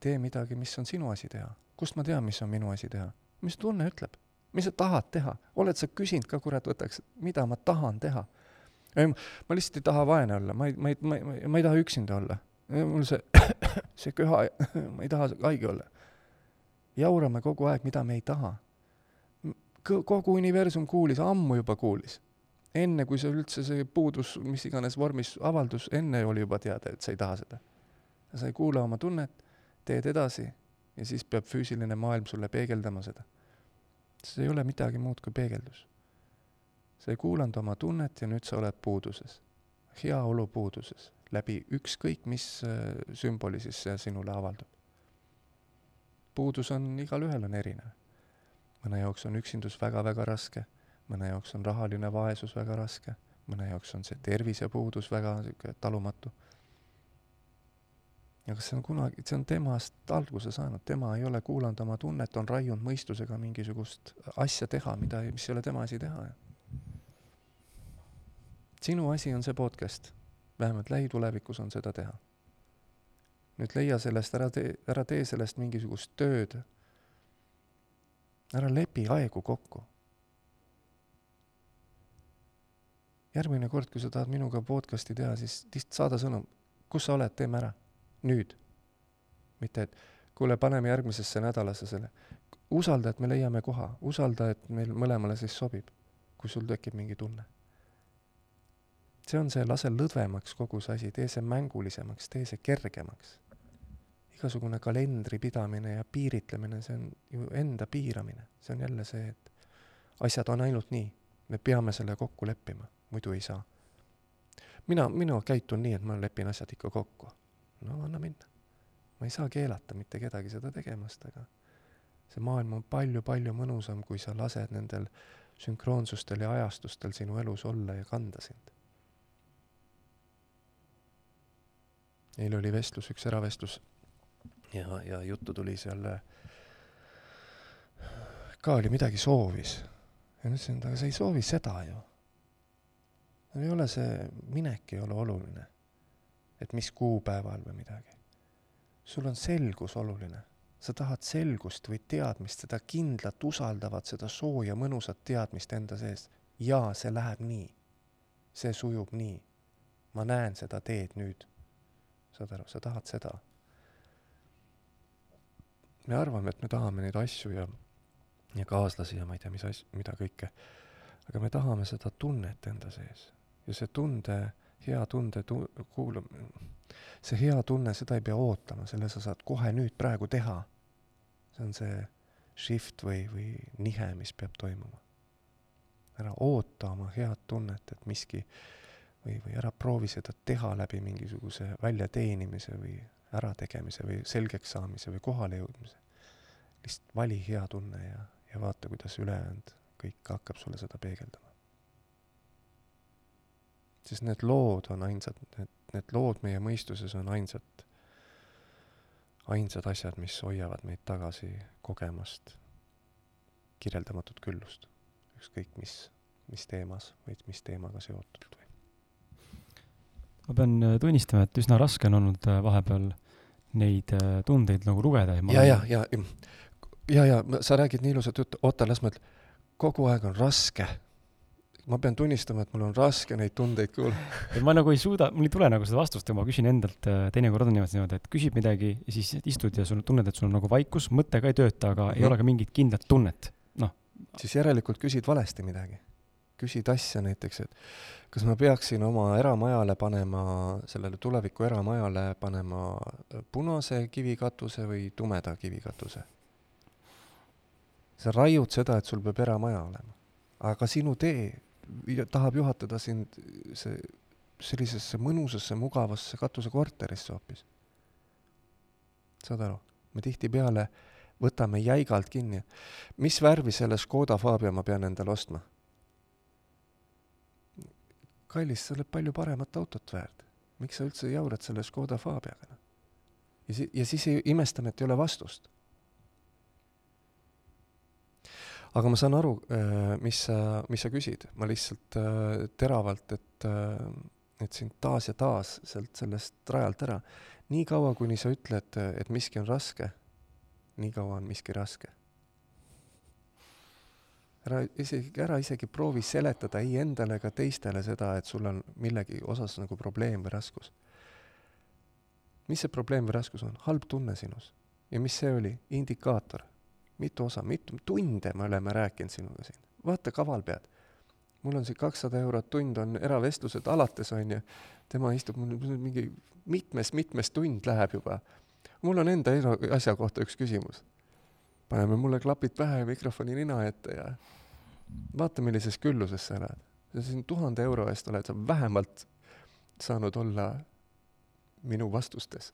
tee midagi, mis on sinu asi teha. kust ma tean, mis on minu asi teha? mis tunne ütleb mis sa tahad teha, oled sa küsinud ka, kurat, võtaks, mida ma tahan teha? ei, ma lihtsalt ei taha vaene olla, ma ei, ma ei, ma ei, ma ei taha üksinda olla. mul see, see köha, ma ei taha haige olla. jaurame kogu aeg, mida me ei taha. kogu universum kuulis, ammu juba kuulis. Enne, kui see üldse see puudus mis iganes vormis avaldus, enne oli juba teada, et sa ei taha seda. sa ei kuula oma tunnet, teed edasi ja siis peab füüsiline maailm sulle peegeldama seda see ei ole midagi muud kui peegeldus. sa ei kuulanud oma tunnet ja nüüd sa oled puuduses, heaolu puuduses, läbi ükskõik mis äh, sümboli siis see sinule avaldub. puudus on, igalühel on erinev. mõne jaoks on üksindus väga-väga raske, mõne jaoks on rahaline vaesus väga raske, mõne jaoks on see tervisepuudus väga niisugune talumatu. ja kas see on kunagi, see on temast alguse saanud, tema ei ole kuulanud oma tunnet, on raiunud mõistusega mingisugust asja teha, mida, mis ei ole tema asi teha. sinu asi on see podcast, vähemalt lähitulevikus on seda teha. nüüd leia sellest, ära tee, ära tee sellest mingisugust tööd. ära lepi aegu kokku järgmine kord, kui sa tahad minuga podcast'i teha, siis lihtsalt saada sõnum, kus sa oled, teeme ära, nüüd. mitte, et kuule, paneme järgmisesse nädalasse selle. usalda, et me leiame koha, usalda, et meil mõlemale siis sobib, kui sul tekib mingi tunne. see on see, lase lõdvemaks kogu see asi, tee see mängulisemaks, tee see kergemaks. igasugune kalendri pidamine ja piiritlemine, see on ju enda piiramine, see on jälle see, et asjad on ainult nii, me peame selle kokku leppima muidu ei saa. mina, mina käitun nii, et ma lepin asjad ikka kokku. no anna minna. ma ei saa keelata mitte kedagi seda tegemast, aga see maailm on palju-palju mõnusam, kui sa lased nendel sünkroonsustel ja ajastustel sinu elus olla ja kanda sind. eile oli vestlus, üks eravestlus ja, ja juttu tuli seal, ka oli midagi soovis. ja ma ütlesin, et aga sa ei soovi seda ju ei ole see, minek ei ole oluline. et mis kuupäeval või midagi. sul on selgus oluline. sa tahad selgust või teadmist, seda kindlat, usaldavat, seda sooja, mõnusat teadmist enda sees. jaa, see läheb nii. see sujub nii. ma näen seda teed nüüd. saad aru, sa tahad seda. me arvame, et me tahame neid asju ja, ja kaaslasi ja ma ei tea, mis asju, mida kõike aga me tahame seda tunnet enda sees ja see tunde, hea tunde tu-, kuulam-, see hea tunne, seda ei pea ootama, selle sa saad kohe nüüd praegu teha. see on see shift või, või nihe, mis peab toimuma. ära oota oma head tunnet, et miski või, või ära proovi seda teha läbi mingisuguse väljateenimise või ärategemise või selgeks saamise või kohalejõudmise. lihtsalt vali hea tunne ja, ja vaata, kuidas ülejäänud kõik hakkab sulle seda peegeldama siis need lood on ainsad, need, need lood meie mõistuses on ainsad, ainsad asjad, mis hoiavad meid tagasi kogemast kirjeldamatut küllust. ükskõik mis, mis teemas või mis teemaga seotult või. ma pean äh, tunnistama, et üsna raske on olnud äh, vahepeal neid äh, tundeid nagu lugeda ja ja, ja, ja, ja, ja sa räägid nii ilusat juttu, oota, las ma ütlen, kogu aeg on raske ma pean tunnistama, et mul on raske neid tundeid kuulata ma nagu ei suuda, mul ei tule nagu seda vastust ja ma küsin endalt, äh, teinekord on niimoodi, et küsid midagi ja siis istud ja sul tunned, et sul on nagu vaikus, mõte ka ei tööta, aga mm. ei mhm. ole ka mingit kindlat tunnet, noh. siis järelikult küsid valesti midagi. küsid asja näiteks, et kas ma peaksin oma eramajale panema, sellele tuleviku eramajale panema punase kivikatuse või tumeda kivikatuse? sa raiud seda, et sul peab eramaja olema. aga sinu tee tahab juhatada sind see, sellisesse mõnusasse, mugavasse katusekorterisse hoopis. saad aru? me tihtipeale võtame jäigalt kinni. mis värvi selle Škoda Fabia ma pean endale ostma? kallis, sa oled palju paremat autot väärt. miks sa üldse jaurad selle Škoda Fabiaga? Noh? ja si-, ja siis imestame, et ei ole vastust aga ma saan aru, äh, mis sa, mis sa küsid, ma lihtsalt äh, teravalt, et, äh, et sind taas ja taas sealt sellest rajalt ära. nii kaua, kuni sa ütled, et miski on raske, nii kaua on miski raske. ära isegi, ära isegi proovi seletada ei endale ega teistele seda, et sul on millegi osas nagu probleem või raskus. mis see probleem või raskus on? halb tunne sinus. ja mis see oli? indikaator mitu osa, mitu tunde me oleme rääkinud sinuga siin. vaata, kaval pead. mul on siin kakssada eurot tund on eravestlused alates, on ju. tema istub mul mingi mitmes-mitmes tund läheb juba. mul on enda asja kohta üks küsimus. paneme mulle klapid pähe ja mikrofoni nina ette ja vaata, millises külluses sa elad. sa siin tuhande euro eest oled sa vähemalt saanud olla minu vastustes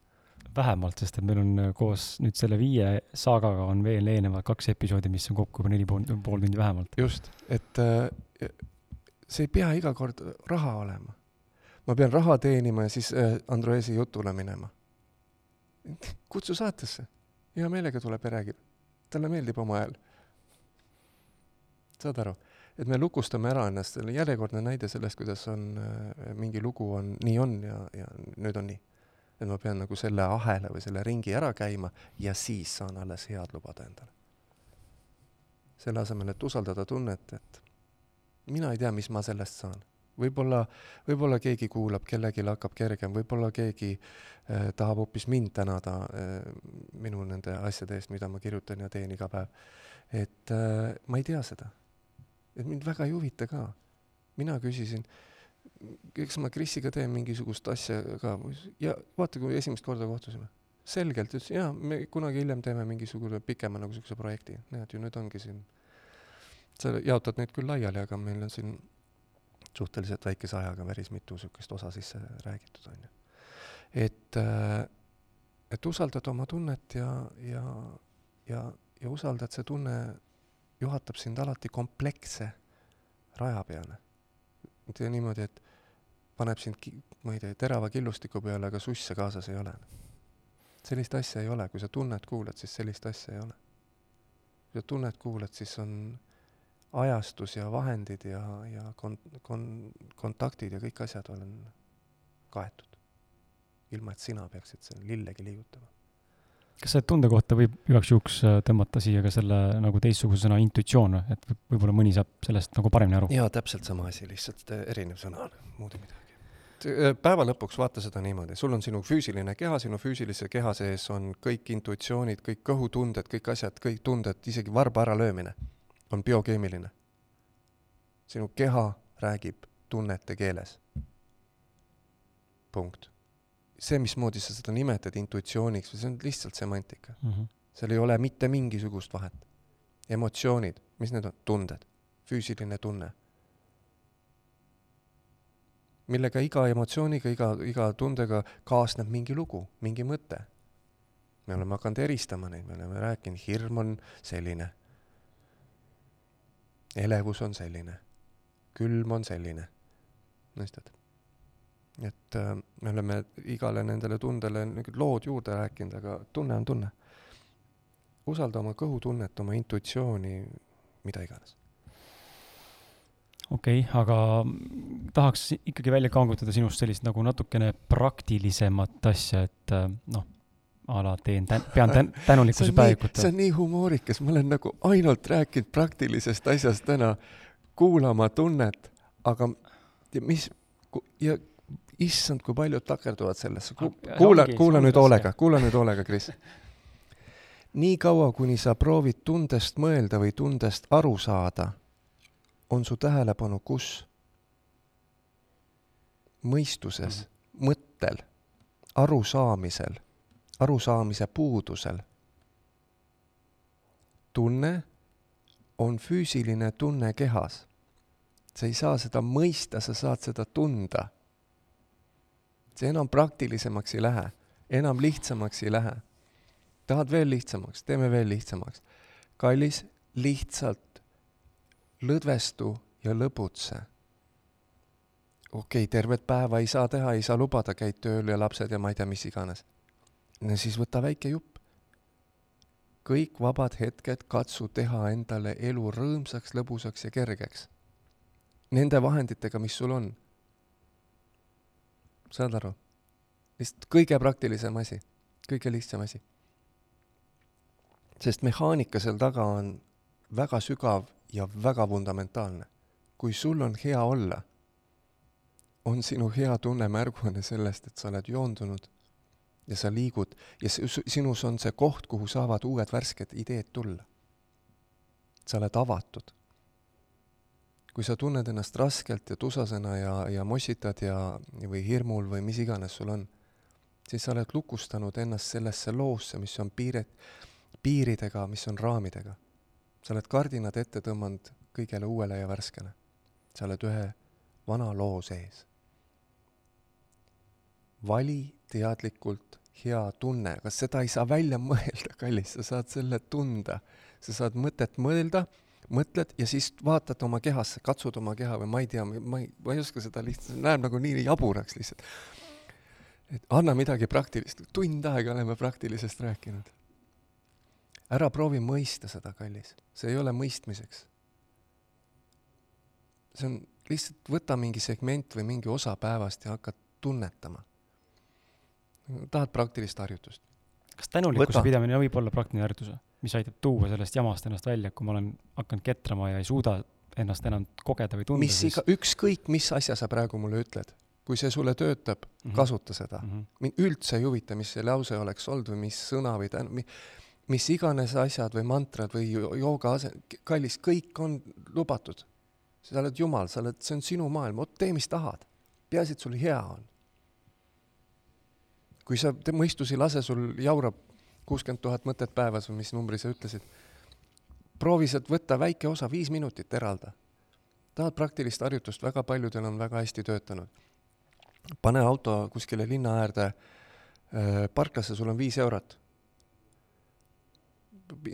vähemalt, sest et meil on äh, koos nüüd selle viie saagaga on veel eelnevad kaks episoodi, mis on kokku juba neli pool, pool tundi vähemalt. just, et äh, see ei pea iga kord raha olema. ma pean raha teenima ja siis äh, Androesi jutule minema. kutsu saatesse, hea meelega tuleb ja räägib. talle meeldib oma hääl. saad aru? et me lukustame ära ennast, järjekordne näide sellest, kuidas on äh, mingi lugu on, nii on ja, ja nüüd on nii. Et ma pean nagu selle ahela või selle ringi ära käima ja siis saan alles head lubada endale. selle asemel, et usaldada tunnet, et mina ei tea, mis ma sellest saan. võib-olla, võib-olla keegi kuulab, kellelgi hakkab kergem, võib-olla keegi äh, tahab hoopis mind tänada äh, minu nende asjade eest, mida ma kirjutan ja teen iga päev. et äh, ma ei tea seda et mind väga ei huvita ka. mina küsisin, eks ma Krisiga teen mingisugust asja ka ja vaata, kui esimest korda kohtusime, selgelt ütles, jaa, me kunagi hiljem teeme mingisuguse pikema nagu niisuguse projekti, näed ju nüüd ongi siin, sa jaotad neid küll laiali, aga meil on siin suhteliselt väikese ajaga päris mitu niisugust osa sisse räägitud, on ju. et, äh, et usaldad oma tunnet ja, ja, ja, ja usaldad, see tunne juhatab sind alati kompleksse raja peale. mitte niimoodi, et paneb sind ma ei tea, terava killustiku peale, aga susse kaasas ei ole. sellist asja ei ole, kui sa tunnet kuulad, siis sellist asja ei ole. kui sa tunnet kuulad, siis on ajastus ja vahendid ja, ja kon-, kon-, kontaktid ja kõik asjad on kaetud. ilma, et sina peaksid seal lillegi liigutama kas selle tunde kohta võib igaks juhuks äh, tõmmata siia ka selle nagu teistsuguse sõna intuitsioon, et võib-olla mõni saab sellest nagu paremini aru? jaa, täpselt sama asi, lihtsalt äh, erinev sõna on, muud midagi. Äh, päeva lõpuks vaata seda niimoodi, sul on sinu füüsiline keha, sinu füüsilise keha sees on kõik intuitsioonid, kõik kõhutunded, kõik asjad, kõik tunded, isegi varba äralöömine on biokeemiline. sinu keha räägib tunnete keeles. punkt see, mismoodi sa seda nimetad intuitsiooniks, see on lihtsalt semantika mm. -hmm. seal ei ole mitte mingisugust vahet. emotsioonid, mis need on? tunded, füüsiline tunne. Millega iga emotsiooniga, iga, iga tundega kaasneb mingi lugu, mingi mõte. me oleme hakanud eristama neid, me oleme rääkinud, hirm on selline. elevus on selline. külm on selline. mõistad? et äh, me oleme igale nendele tundele niisugused lood juurde rääkinud, aga tunne on tunne. usalda oma kõhutunnet, oma intuitsiooni, mida iganes. Okei okay,, aga tahaks ikkagi välja kangutada sinust sellist nagu natukene praktilisemat asja, et äh, noh, a la teen tän-, pean tän-, tänulikkuse päevikut. see on nii humoorikas, ma olen nagu ainult rääkinud praktilisest asjast täna, kuulama tunnet, aga mis, ja issand, kui paljud takerduvad sellesse Ku,. kuula, kuula nüüd hoolega, kuula nüüd hoolega, Kris. nii kaua, kuni sa proovid tundest mõelda või tundest aru saada, on su tähelepanu kus? mõistuses mm, -hmm. mõttel, arusaamisel, arusaamise puudusel. tunne on füüsiline tunne kehas. sa ei saa seda mõista, sa saad seda tunda see enam praktilisemaks ei lähe, enam lihtsamaks ei lähe. tahad veel lihtsamaks, teeme veel lihtsamaks. kallis, lihtsalt lõdvestu ja lõbutse. okei okay,, tervet päeva ei saa teha, ei saa lubada, käid tööl ja lapsed ja ma ei tea, mis iganes. no siis võta väike jupp. kõik vabad hetked katsu teha endale elu rõõmsaks, lõbusaks ja kergeks. Nende vahenditega, mis sul on saad aru? lihtsalt kõige praktilisem asi, kõige lihtsam asi. sest mehaanika seal taga on väga sügav ja väga fundamentaalne. kui sul on hea olla, on sinu hea tunne märguanne sellest, et sa oled joondunud ja sa liigud ja sinus on see koht, kuhu saavad uued värsked ideed tulla. sa oled avatud kui sa tunned ennast raskelt ja tusasena ja, ja mossitad ja, või hirmul või mis iganes sul on, siis sa oled lukustanud ennast sellesse loosse, mis on piired, piiridega, mis on raamidega. Sa oled kardinad ette tõmmanud kõigele uuele ja värskele. sa oled ühe vana loo sees. vali teadlikult hea tunne, kas seda ei saa välja mõelda, kallis, sa saad selle tunda. sa saad mõtet mõelda mõtled ja siis vaatad oma kehasse, katsud oma keha või ma ei tea, ma ei, ma ei oska seda lihtsalt, näeb nagu nii jaburaks lihtsalt. et anna midagi praktilist, tund aega oleme praktilisest rääkinud. Ära proovi mõista seda, kallis, see ei ole mõistmiseks. see on, lihtsalt võta mingi segment või mingi osa päevast ja hakka tunnetama. tahad praktilist harjutust? kas tänulikkuse pidamine võib olla praktiline harjutus mis aitab tuua sellest jamast ennast välja, kui ma olen hakanud ketrama ja ei suuda ennast enam kogeda või tunda. mis siis... iga, ükskõik, mis asja sa praegu mulle ütled, kui see sulle töötab mm, -hmm. kasuta seda mm. -hmm. mind üldse ei huvita, mis see lause oleks olnud või mis sõna või tänu, mis iganes asjad või mantrad või jooga ase-, kallis, kõik on lubatud. sa oled jumal, sa oled, see on sinu maailm, vot tee, mis tahad. peaasi, et sul hea on. kui sa mõistus ei lase sul jaurab kuuskümmend tuhat mõtet päevas või mis numbri sa ütlesid. proovi sealt võtta väike osa, viis minutit eralda. tahad praktilist harjutust, väga paljudel on väga hästi töötanud. pane auto kuskile linna äärde äh, parklasse, sul on viis eurot.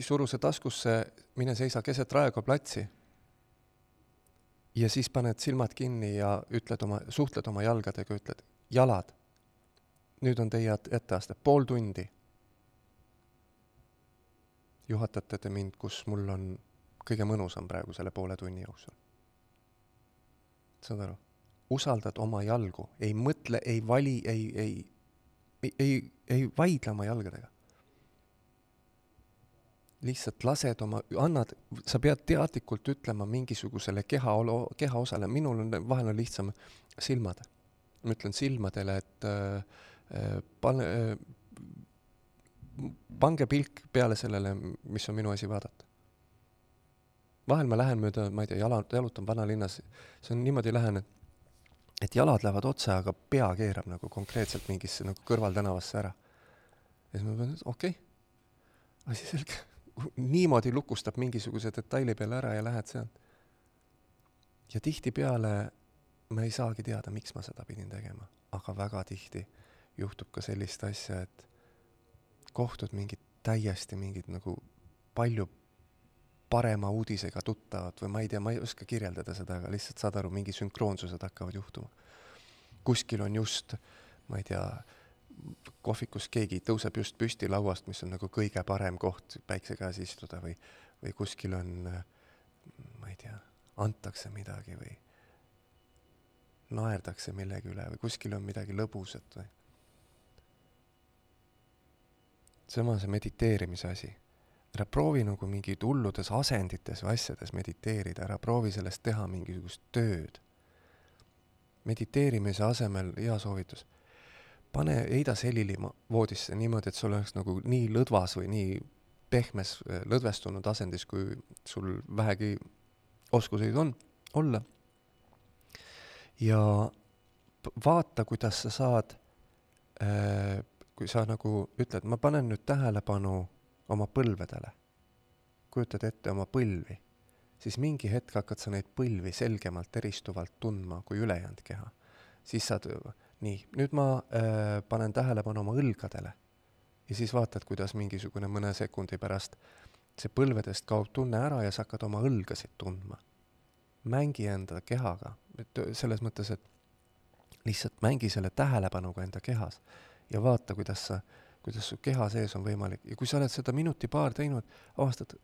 Suru see taskusse, mine seisa keset Raekoja platsi. ja siis paned silmad kinni ja ütled oma, suhtled oma jalgadega, ütled jalad. nüüd on teie etteaste, pool tundi juhatate te mind, kus mul on kõige mõnusam praegu selle poole tunni jooksul. saad aru? usaldad oma jalgu, ei mõtle, ei vali, ei, ei, ei, ei, ei vaidle oma jalgadega. Lihtsalt lased oma, annad, sa pead teadlikult ütlema mingisugusele kehaolu, kehaosale, minul on, vahel on lihtsam silmad. ma ütlen silmadele, et äh, pane äh,, pange pilk peale sellele, mis on minu asi vaadata. vahel ma lähen mööda, ma ei tea, jala, jalutan vanalinnas, see on niimoodi lähen, et et jalad lähevad otse, aga pea keerab nagu konkreetselt mingisse nagu kõrvaltänavasse ära. ja siis ma pean, okei okay., asi selge. Niimoodi lukustab mingisuguse detaili peale ära ja lähed sealt. ja tihtipeale ma ei saagi teada, miks ma seda pidin tegema, aga väga tihti juhtub ka sellist asja, et kohtud mingid täiesti mingid nagu palju parema uudisega tuttavad või ma ei tea, ma ei oska kirjeldada seda, aga lihtsalt saad aru, mingi sünkroonsused hakkavad juhtuma. kuskil on just, ma ei tea, kohvikus keegi tõuseb just püsti lauast, mis on nagu kõige parem koht päikse käes istuda või, või kuskil on, ma ei tea, antakse midagi või naerdakse millegi üle või kuskil on midagi lõbusat või sama see mediteerimise asi. ära proovi nagu mingid hulludes asendites või asjades mediteerida, ära proovi sellest teha mingisugust tööd. mediteerimise asemel hea soovitus, pane, heida selili voodisse niimoodi, et sul oleks nagu nii lõdvas või nii pehmes, lõdvestunud asendis, kui sul vähegi oskuseid on, olla. ja vaata, kuidas sa saad äh, kui sa nagu ütled, ma panen nüüd tähelepanu oma põlvedele, kujutad ette oma põlvi, siis mingi hetk hakkad sa neid põlvi selgemalt eristuvalt tundma kui ülejäänud keha. siis saad, nii, nüüd ma äh, panen tähelepanu oma õlgadele ja siis vaatad, kuidas mingisugune mõne sekundi pärast see põlvedest kaob tunne ära ja sa hakkad oma õlgasid tundma. mängi enda kehaga, et selles mõttes, et lihtsalt mängi selle tähelepanuga enda kehas ja vaata, kuidas sa, kuidas su keha sees on võimalik ja kui sa oled seda minuti-paar teinud, avastad,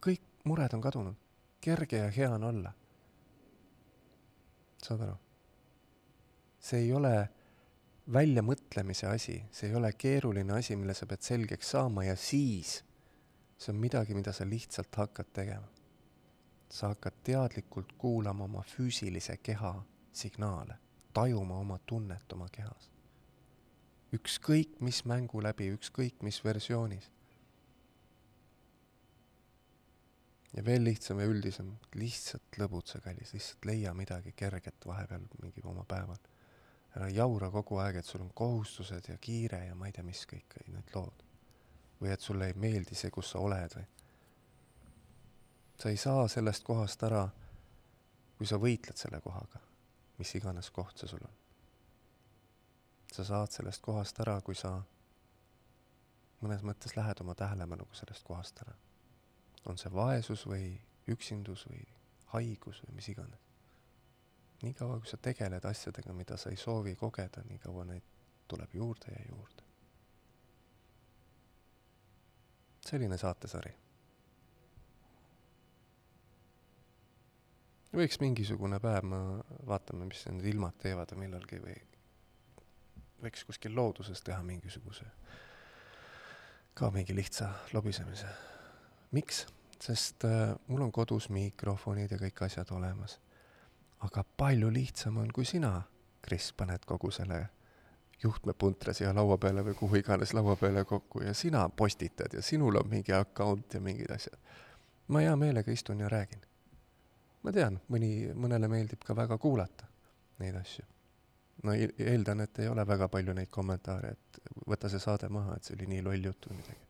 kõik mured on kadunud. kerge ja hea on olla. saad aru? see ei ole väljamõtlemise asi, see ei ole keeruline asi, mille sa pead selgeks saama ja siis see on midagi, mida sa lihtsalt hakkad tegema. sa hakkad teadlikult kuulama oma füüsilise keha signaale, tajuma oma tunnet oma kehas ükskõik mis mängu läbi, ükskõik mis versioonis. ja veel lihtsam ja üldisem, lihtsalt lõbutse, kallis, lihtsalt leia midagi kerget vahepeal mingi oma päeval. Ära jaura kogu aeg, et sul on kohustused ja kiire ja ma ei tea, mis kõik need lood. või et sulle ei meeldi see, kus sa oled või. sa ei saa sellest kohast ära, kui sa võitled selle kohaga, mis iganes koht see sul on sa saad sellest kohast ära, kui sa mõnes mõttes lähed oma tähelepanuga sellest kohast ära. on see vaesus või üksindus või haigus või mis iganes. Niikaua, kui sa tegeled asjadega, mida sa ei soovi kogeda, nii kaua neid tuleb juurde ja juurde. selline saatesari. võiks mingisugune päev, ma vaatame, mis need ilmad teevad millalgi või võiks kuskil looduses teha mingisuguse ka mingi lihtsa lobisemise. miks? sest äh, mul on kodus mikrofonid ja kõik asjad olemas. Aga palju lihtsam on, kui sina, Kris, paned kogu selle juhtmepuntra siia laua peale või kuhu iganes laua peale kokku ja sina postitad ja sinul on mingi account ja mingid asjad. ma hea meelega istun ja räägin. ma tean, mõni, mõnele meeldib ka väga kuulata neid asju. no eeldan, et ei ole väga palju neid kommentaare, et võta see saade maha, et see oli nii loll jutt või midagi.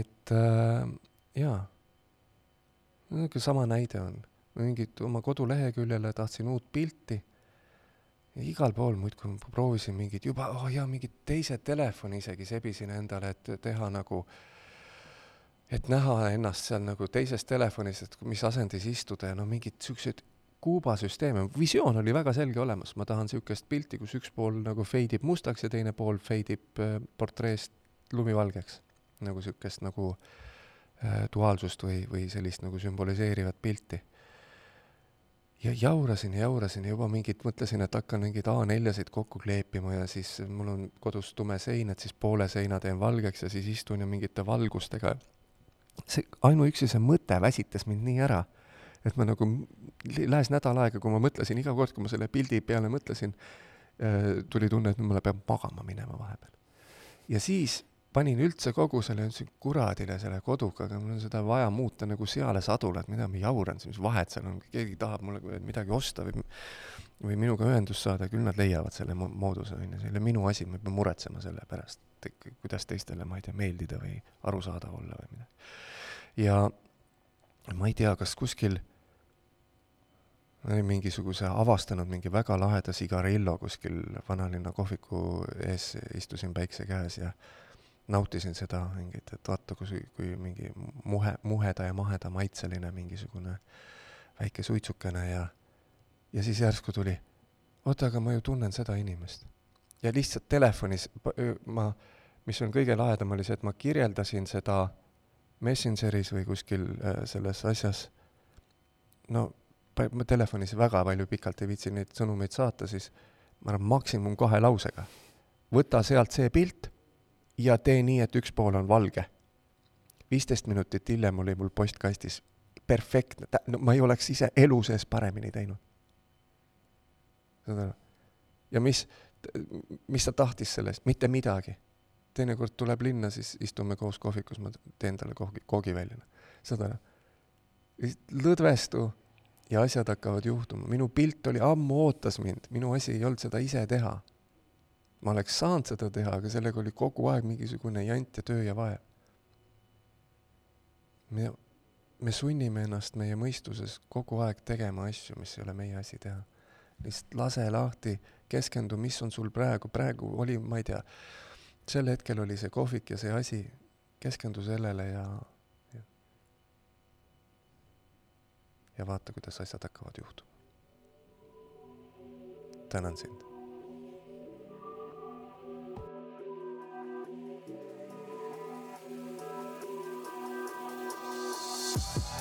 et äh, jaa, niisugune sama näide on. Mingit oma koduleheküljele tahtsin uut pilti igal pool muudkui proovisin mingit juba, oh jaa, mingit teise telefoni isegi sebisin endale, et teha nagu, et näha ennast seal nagu teises telefonis, et mis asendis istuda ja no mingid siuksed kuubasüsteeme, visioon oli väga selge olemas, ma tahan niisugust pilti, kus üks pool nagu feidib mustaks ja teine pool feidib äh, portreest lumivalgeks. nagu niisugust nagu äh, duaalsust või, või sellist nagu sümboliseerivat pilti. Ja jaurasin ja jaurasin ja juba mingit, mõtlesin, et hakkan mingeid A4-sid kokku kleepima ja siis mul on kodus tume sein, et siis poole seina teen valgeks ja siis istun ja mingite valgustega. see, ainuüksi see mõte väsitas mind nii ära et ma nagu, lähes nädal aega, kui ma mõtlesin, iga kord, kui ma selle pildi peale mõtlesin, äh, tuli tunne, et mulle peab magama minema vahepeal. ja siis panin üldse kogu selle, ütlesin kuradile selle koduga, aga mul on seda vaja muuta nagu seale sadule, et mida ma jauran siis, mis vahet seal on, keegi tahab mulle midagi osta või või minuga ühendust saada, küll nad leiavad selle mo-, mooduse, on ju, see ei ole minu asi, ma ei pea muretsema selle pärast, kuidas teistele, ma ei tea, meeldida või arusaadav olla või midagi. ja ma ei tea, kas kuskil ma olin mingisuguse, avastanud mingi väga laheda sigarillo kuskil vanalinna kohviku ees, istusin päikse käes ja nautisin seda mingit, et vaata, kui, kui mingi muhe, muheda ja maheda maitseline mingisugune väike suitsukene ja ja siis järsku tuli, oota, aga ma ju tunnen seda inimest. ja lihtsalt telefonis ma, mis on kõige lahedam, oli see, et ma kirjeldasin seda Messengeris või kuskil selles asjas, no ma telefonis väga palju pikalt ei viitsi neid sõnumeid saata, siis ma arvan, maksimum kahe lausega. võta sealt see pilt ja tee nii, et üks pool on valge. viisteist minutit hiljem oli mul postkastis perfektne, no ma ei oleks ise elu sees paremini teinud. saad aru? ja mis, mis ta tahtis sellest, mitte midagi teinekord tuleb linna, siis istume koos kohvikus, ma teen talle koogi, koogi välja. saad aru? lõdvestu ja asjad hakkavad juhtuma. minu pilt oli ammu ootas mind, minu asi ei olnud seda ise teha. Ma oleks saanud seda teha, aga sellega oli kogu aeg mingisugune jant ja töö ja vaev. me, me sunnime ennast meie mõistuses kogu aeg tegema asju, mis ei ole meie asi teha. lihtsalt lase lahti, keskendu, mis on sul praegu, praegu oli, ma ei tea sel hetkel oli see kohvik ja see asi, keskendu sellele ja, ja, ja vaata, kuidas asjad hakkavad juhtuma. tänan sind House.